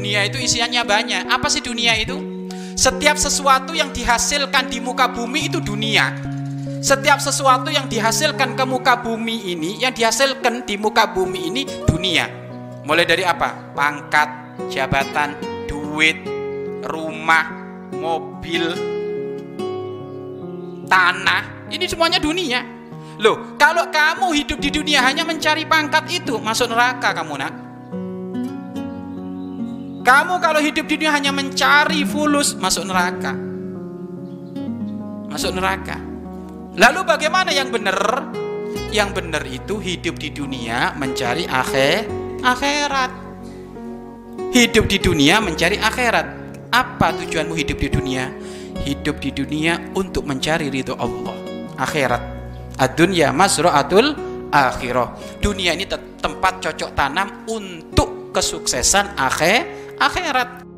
Dunia itu isiannya banyak. Apa sih dunia itu? Setiap sesuatu yang dihasilkan di muka bumi itu dunia. Setiap sesuatu yang dihasilkan ke muka bumi ini, yang dihasilkan di muka bumi ini dunia. Mulai dari apa? Pangkat, jabatan, duit, rumah, mobil, tanah. Ini semuanya dunia. Loh, kalau kamu hidup di dunia hanya mencari pangkat itu, masuk neraka kamu nak. Kamu kalau hidup di dunia hanya mencari fulus, masuk neraka. Masuk neraka. Lalu bagaimana yang benar? Yang benar itu hidup di dunia mencari akhir, akhirat. Hidup di dunia mencari akhirat. Apa tujuanmu hidup di dunia? Hidup di dunia untuk mencari ridho Allah. Akhirat. Ad-dunya masra'atul akhirah. Dunia ini tempat cocok tanam untuk kesuksesan akhir akhirat.